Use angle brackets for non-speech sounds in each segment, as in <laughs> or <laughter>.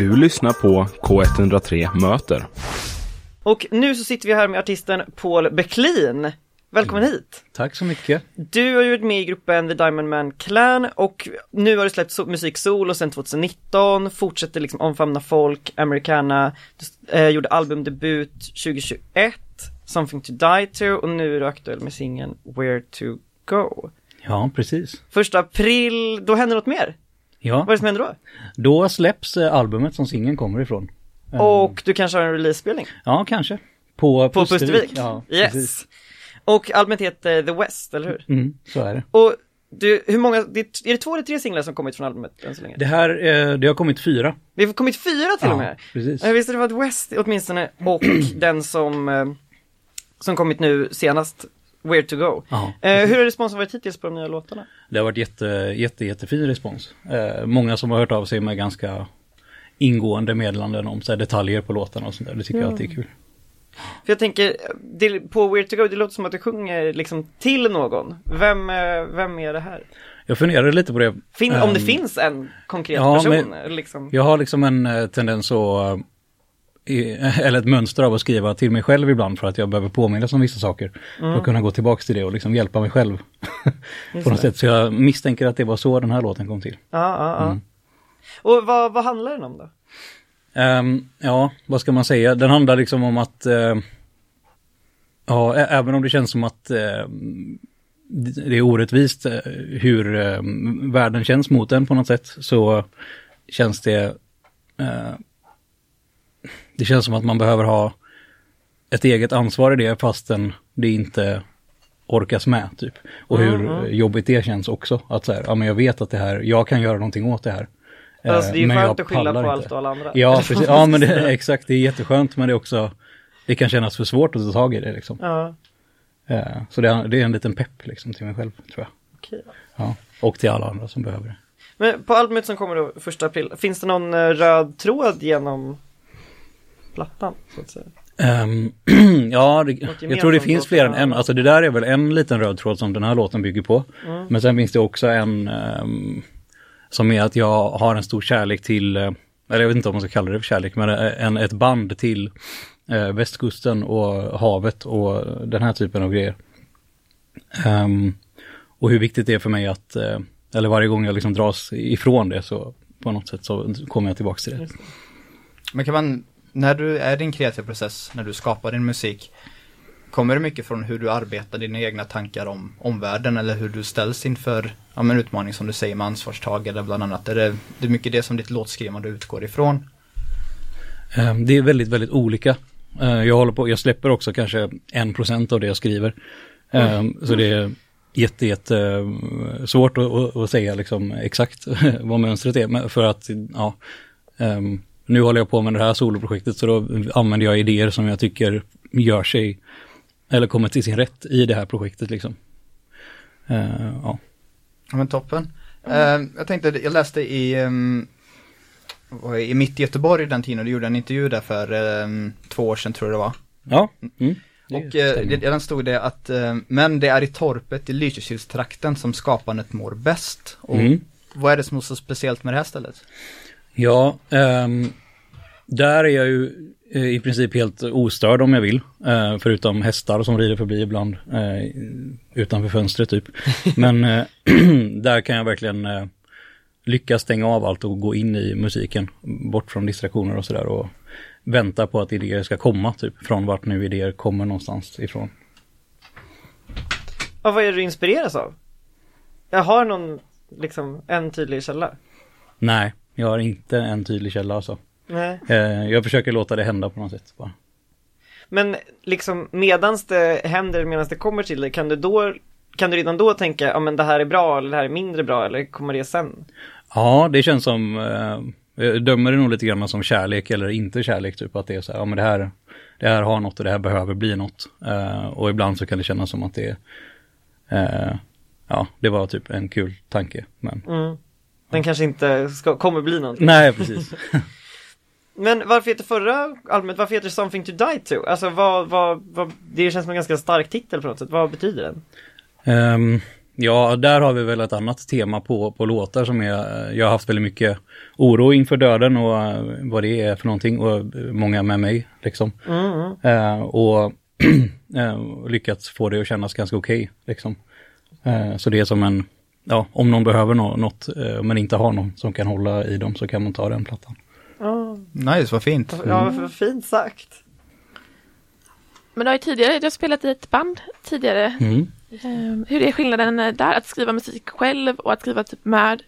Du lyssnar på K103 Möter. Och nu så sitter vi här med artisten Paul Becklin. Välkommen hit! Tack så mycket. Du har ju varit med i gruppen The Diamond Man Clan och nu har du släppt so musik solo sedan 2019, fortsätter liksom omfamna folk, americana, du eh, gjorde albumdebut 2021, Something to Die To och nu är du aktuell med singeln Where To Go. Ja, precis. Första april, då händer något mer? Ja, Vad är det som händer då? då släpps eh, albumet som singeln kommer ifrån. Eh, Och du kanske har en release-spelning? Ja, kanske. På, På Pustervik? Ja, yes! precis. Och albumet heter The West, eller hur? Mm, så är det. Och du, hur många, det, är det två eller tre singlar som kommit från albumet än så länge? Det här, eh, det har kommit fyra. Det har kommit fyra till ja, och med! precis. Jag visste det var The West åtminstone och <clears throat> den som, eh, som kommit nu senast, Where to Go. Eh, hur har responsen varit hittills på de nya låtarna? det har varit jätte, jätte, jättefin respons. Eh, många som har hört av sig med ganska ingående meddelanden om så detaljer på låtarna och sånt där. Det tycker jag alltid är kul. För jag tänker, det, på Where to Go, det låter som att du sjunger liksom till någon. Vem, eh, vem är det här? Jag funderade lite på det. Fin, om det Ehm, finns en konkret ja, person, men- liksom. Jag har liksom en eh, tendens att, <laughs> eller ett mönster av att skriva till mig själv ibland för att jag behöver påminnas om vissa saker. För att kunna gå tillbaka till det och liksom hjälpa mig själv. <laughs> på något sätt. Så jag misstänker att det var så den här låten kom till. Ja, ja, ja. Mm. Och vad, vad handlar den om då? Ehm, ja, vad ska man säga? Den handlar liksom om att, eh, ja, ä- även om det känns som att det det är orättvist eh, hur eh, världen känns mot en på något sätt, så känns det, eh, det känns som att man behöver ha ett eget ansvar i det fastän det inte orkas med typ. Och hur jobbigt det känns också. Att så här, ja men jag vet att det här, jag kan göra någonting åt det här. Eh, Alltså det är ju men skönt att skylla på inte. allt och alla andra. Ja, precis. Ja, men det, <laughs> exakt. Det är jätteskönt, men det är också, det kan kännas för svårt att ta tag i det liksom. Ja, Eh, Så det är, det är en liten pepp liksom till mig själv, tror jag. okej. Ja. Och till alla andra som behöver det. Men på albumet som kommer då första april, finns det någon eh, röd tråd genom plattan? Så att säga? Ehm, <clears throat> ja, det, jag tror det finns fler än en. Alltså det där är väl en liten röd tråd som den här låten bygger på. Mm. Men sen finns det också en ehm, som är att jag har en stor kärlek till, eh, eller jag vet inte om man ska kalla det för kärlek, men eh, en, ett band till eh, västkusten och havet och den här typen av grejer. Ehm, och hur viktigt det är för mig att, eh, eller varje gång jag liksom dras ifrån det så på något sätt så kommer jag tillbaka till det. Men kan man, när du är i din kreativa process, när du skapar din musik, kommer det mycket från hur du arbetar, dina egna tankar om omvärlden eller hur du ställs inför ja, men utmaning som du säger med ansvarstagande bland annat? Är det, det är mycket det som ditt låtskrivande utgår ifrån? Eh, Det är väldigt, väldigt olika. Eh, Jag håller på, jag släpper också kanske en procent av det jag skriver. Eh, Så det är jätte, jätte eh, svårt att, att, säga liksom exakt <laughs> vad mönstret är. För att, ja, ehm, nu håller jag på med det här soloprojektet så då använder jag idéer som jag tycker gör sig, eller kommer till sin rätt i det här projektet liksom. Eh, Ja. Ja men toppen. Eh, jag tänkte, jag läste i, um, i Mitt i Göteborg den tiden, du gjorde en intervju där för ehm, två år sedan tror jag det var. Ja. Mm. Det Och eh, den stod det att, eh, men det är i torpet i Lysekilstrakten som skapandet mår bäst. Och Mm. vad är det som är så speciellt med det här stället? Ja, ehm, där är jag ju eh, i princip helt ostörd om jag vill. Eh, förutom hästar som rider förbi ibland eh, utanför fönstret typ. <laughs> Men eh, <clears throat> där kan jag verkligen lyckas stänga av allt och gå in i musiken. Bort från distraktioner och sådär. Och vänta på att idéer ska komma typ. Från vart nu idéer kommer någonstans ifrån. Ja, vad är det du inspireras av? Jag har någon, liksom, en tydlig källa. Nej, jag har inte en tydlig källa alltså. Nej. Eh, jag försöker låta det hända på något sätt bara. Men liksom medans det händer, medans det kommer till dig, kan du då, kan du redan då tänka, ja men det här är bra eller det här är mindre bra eller kommer det sen? Ja, det känns som, eh, jag dömer det nog lite grann som kärlek eller inte kärlek, typ att det är så här, ja men det här, det här har något och det här behöver bli något. Eh, och ibland så kan det kännas som att det, eh, ja, det var typ en kul tanke, men Mm. Den kanske inte ska, kommer bli någonting. nej, precis. <laughs> Men varför heter förra albumet, varför heter det Something to Die To? Alltså vad, vad, vad, det känns som en ganska stark titel på något sätt, vad betyder den? Ehm, Ja, där har vi väl ett annat tema på, på låtar som är, jag har haft väldigt mycket oro inför döden och eh, vad det är för någonting och många med mig liksom. Mm. Eh, och <clears throat> eh, lyckats få det att kännas ganska okej liksom. Eh, så det är som en, ja, om någon behöver nå- något eh, men inte har någon som kan hålla i dem så kan man ta den plattan. Ja, Nice, vad fint. ja vad fint sagt. Men du har ju tidigare, du har spelat i ett band tidigare. Mm. Ehm, hur är skillnaden där, att skriva musik själv och att skriva typ med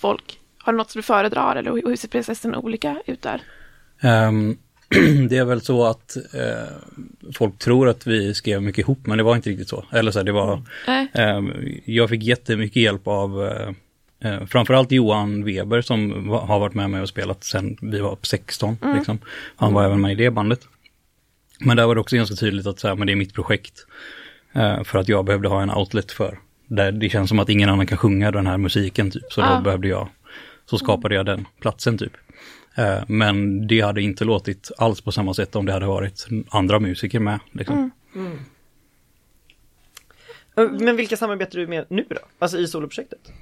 folk? Har du något som du föredrar eller hur ser processen olika ut där? Ehm, <clears throat> det är väl så att eh, folk tror att vi skrev mycket ihop, men det var inte riktigt så. Eller så här, det var, Nej. ehm, jag fick jättemycket hjälp av eh, eh, framförallt Johan Weber som va- har varit med mig och spelat sedan vi var 16. Liksom. Han var även med i det bandet. Men där var det också ganska tydligt att så här, men det är mitt projekt. Eh, för att jag behövde ha en outlet för. Där det känns som att ingen annan kan sjunga den här musiken typ. Så Ah. då behövde jag, så skapade jag den platsen typ. Eh, Men det hade inte låtit alls på samma sätt om det hade varit andra musiker med. Liksom. Eh, Men vilka samarbetar du med nu då? Alltså i soloprojektet?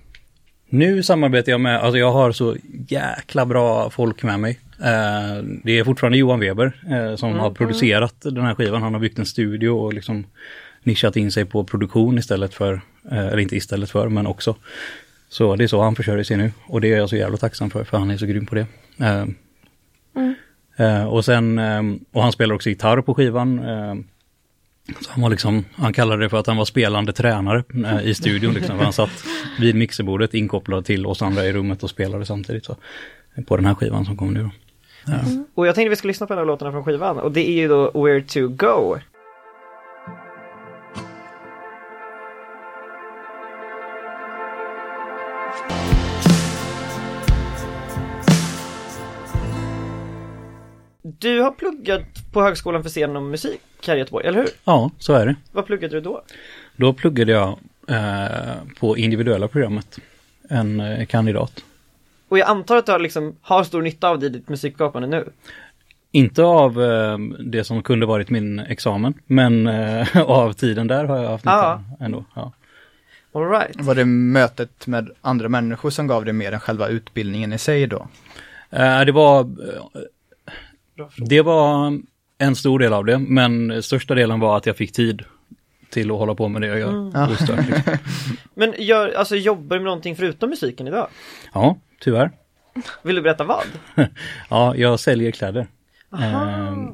Nu samarbetar jag med, alltså jag har så jäkla bra folk med mig. Eh, det är fortfarande Johan Weber som har producerat den här skivan. Han har byggt en studio och liksom nischat in sig på produktion istället för, eller inte istället för, men också. Så det är så han försörjer sig nu och det är jag så jävla tacksam för, för han är så grym på det. Eh, eh, och sen, ehm, och han spelar också gitarr på skivan. Ehm, så han var liksom, han kallade det för att han var spelande tränare eh, i studion liksom. Han satt vid mixerbordet inkopplad till oss andra i rummet och spelade samtidigt. Så, på den här skivan som kommer nu Ja. Mm. Och jag tänkte vi skulle lyssna på en av låtarna från skivan och det är ju då Where to Go. Du har pluggat på Högskolan för scen och musik här i Göteborg, eller hur? ja, så är det. Vad pluggade du då? Då pluggade jag eh, på individuella programmet. En eh, kandidat. Och jag antar att du har, liksom, har stor nytta av det i ditt musikskapande nu? Inte av eh, det som kunde varit min examen, men eh, <laughs> av tiden där har jag haft nytta ändå. Ja. All right. Var det mötet med andra människor som gav dig mer än själva utbildningen i sig då? Eh, det var eh. Det var en stor del av det, men största delen var att jag fick tid till att hålla på med det jag gör. Ja. ostört, liksom. <laughs> Men gör, alltså, jobbar du med någonting förutom musiken idag? Ja, tyvärr. Vill du berätta vad? <laughs> Ja, jag säljer kläder Aha. Ehm,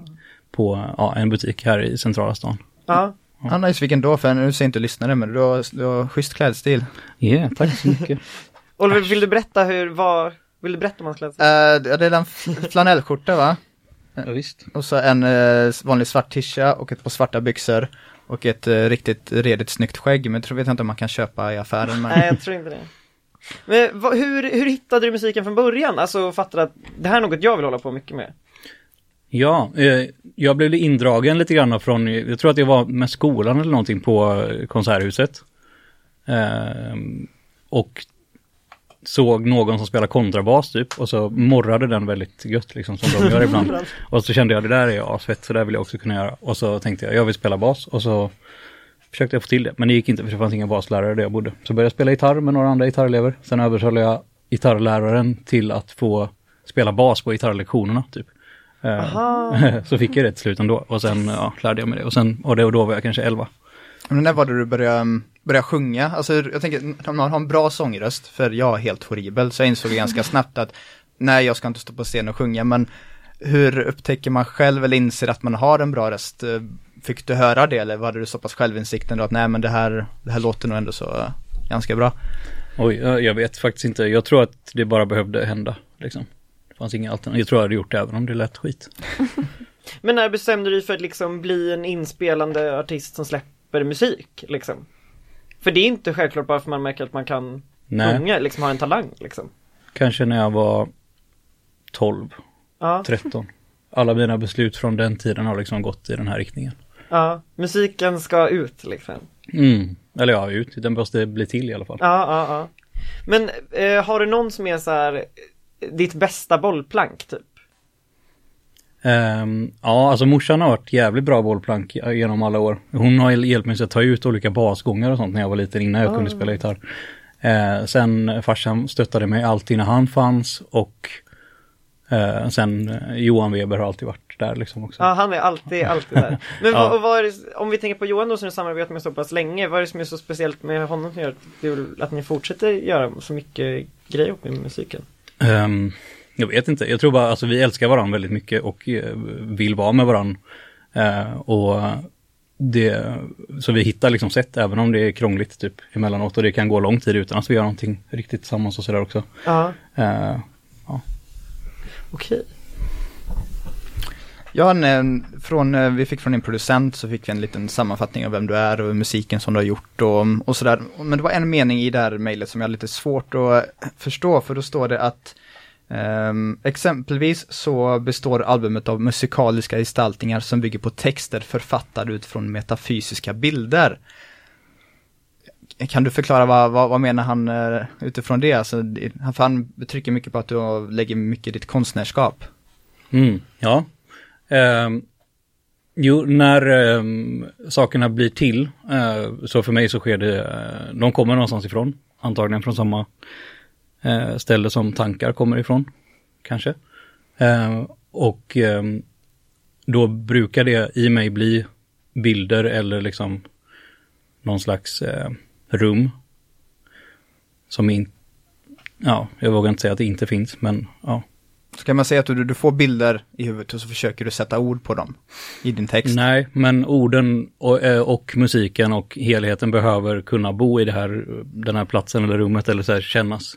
på ja, en butik här i centrala stan. Ja. Ja, nice, vilken då? För nu ser inte lyssnare, men du har, du har schysst klädstil. Ja, tack så mycket. <laughs> Oliver, vill du berätta hur, vad, vill du berätta om hans klädsel? Uh, det är en flanellskjorta va? Ja, visst. Och så en eh, vanlig svart tisha och ett par svarta byxor. Och ett eh, riktigt redigt snyggt skägg, men jag tror vet inte om man kan köpa i affären. Men... Nej, jag tror inte det. Men vad, hur, hur hittade du musiken från början? Alltså fattade att det här är något jag vill hålla på mycket med. Ja, eh, jag blev indragen lite grann från, jag tror att jag var med skolan eller någonting på eh, Konserthuset. Ehm, och såg någon som spelar kontrabas typ och så morrade den väldigt gött liksom som de gör ibland. <laughs> Och så kände jag det där är jag asfett så där vill jag också kunna göra. Och så tänkte jag jag vill spela bas och så försökte jag få till det. Men det gick inte för det fanns inga baslärare där jag bodde. Så började jag spela gitarr med några andra gitarrelever. Sen övertalade jag gitarrläraren till att få spela bas på gitarrlektionerna typ. Eh, Aha. <laughs> så fick jag det till slut ändå och sen ja, lärde jag mig det och sen och det och då var jag kanske 11. Men när var det du började, började sjunga? Alltså jag tänker, om man har en bra sångröst, för jag är helt horribel, så jag insåg ganska snabbt att nej, jag ska inte stå på scen och sjunga, men hur upptäcker man själv eller inser att man har en bra röst? Eh, Fick du höra det eller var det så pass självinsikten då att nej men det här, det här låter nog ändå så eh, ganska bra? Oj, jag jag vet faktiskt inte. Jag tror att det bara behövde hända. Liksom. Det fanns inga alternativ. Jag tror jag hade gjort det även om det lät skit. <laughs> Men när bestämde du dig för att liksom bli en inspelande artist som släpper musik? Liksom? För det är inte självklart bara för man märker att man kan Nej, sjunga, liksom har en talang liksom. kanske när jag var 12, Ja, 13. Alla mina beslut från den tiden har liksom gått i den här riktningen. ja, musiken ska ut liksom. Mm. Eller ja, ut. Den måste bli till i alla fall. Ja, ja, ja. Men eh, har du någon som är så här eh, ditt bästa bollplank typ? Ehm, ja, alltså morsan har varit jävligt bra bollplank genom alla år. Hon har hjälpt mig att ta ut olika basgångar och sånt när jag var liten innan jag kunde spela gitarr. Eh, sen farsan stöttade mig alltid när han fanns och eh, sen eh, Johan Weber har alltid varit där liksom också. Ja, han är alltid, alltid där. <laughs> Men Ja. vad, vad det, om vi tänker på Johan då som du samarbetat med så pass länge, vad är det som är så speciellt med honom som gör att, du, att ni fortsätter göra så mycket grejer med musiken? Ehm, jag vet inte, jag tror bara alltså vi älskar varandra väldigt mycket och eh, vill vara med varandra. Eh, och det, så vi hittar liksom sätt även om det är krångligt typ emellanåt och det kan gå lång tid utan att vi gör någonting riktigt tillsammans och sådär också. Ja, Eh, okej. Ja, en, från, eh, vi fick från din producent så fick vi en liten sammanfattning av vem du är och musiken som du har gjort och, och sådär. Men det var en mening i det här mejlet som jag har lite svårt att förstå för då står det att Um, exempelvis så består albumet av musikaliska gestaltningar som bygger på texter författade utifrån metafysiska bilder. Kan du förklara vad, vad, vad menar han uh, utifrån det? Alltså, han- för han trycker mycket på att du lägger mycket i ditt konstnärskap. Mm, ja. Um, jo, när um, sakerna blir till, uh, så för mig så sker det, uh, de kommer någonstans ifrån, antagligen från samma eh, ställe som tankar kommer ifrån, kanske. Eh, och eh, då brukar det i mig bli bilder eller liksom någon slags eh, rum som inte, ja, jag vågar inte säga att det inte finns, men ja. Så kan man säga att du, du får bilder i huvudet och så försöker du sätta ord på dem i din text. Nej, men orden och, eh, och musiken och helheten behöver kunna bo i det här, den här platsen eller rummet eller så här kännas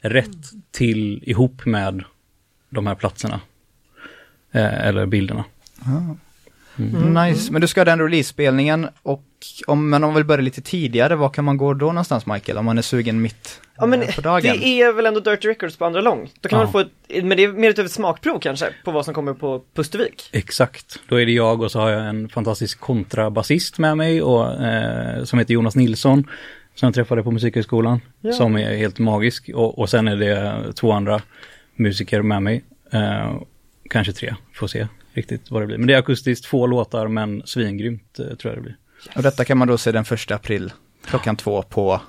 rätt till ihop med de här platserna. Eh, eller bilderna. Nice, men du ska ha den release-spelningen och om man vill börja lite tidigare, var kan man gå då någonstans Michael? Om man är sugen mitt Ja men eh, på dagen? det är väl ändå Dirty Records på andra lång? Då kan Ja. man få ett, men det är mer ett smakprov kanske, på vad som kommer på Pustervik. Exakt, då är det jag och så har jag en fantastisk kontrabasist med mig och, eh, som heter Jonas Nilsson. Som jag träffade på Musikhögskolan. Ja. Som är helt magisk. Och, och sen är det två andra musiker med mig. Eh, kanske tre, får se riktigt vad det blir. Men det är akustiskt, få låtar men svingrymt eh, tror jag det blir. Och detta kan man då se den första april klockan två på...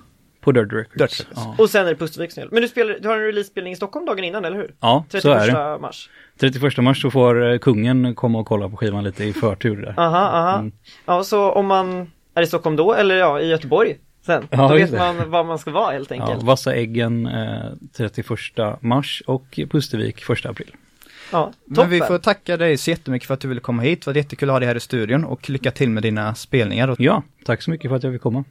På Dirty Records. Records. Ja, Och sen är det Pustervik. Men du, spelar, du har en release-spelning i Stockholm dagen innan, eller hur? ja så 31 är det. mars. 31 mars så får eh, kungen komma och kolla på skivan lite i förtur där. Aha, aha. Mm. Ja, så om man är i Stockholm då, eller ja, i Göteborg sen. Ja, då vet det. man var man ska vara helt Ja, enkelt. Vassa äggen eh, 31 mars och Pustervik 1 april. Ja, Men vi toppen. får tacka dig så jättemycket för att du ville komma hit. Det var jättekul att ha dig här i studion och lycka till med dina spelningar. Ja, tack så mycket för att jag fick komma.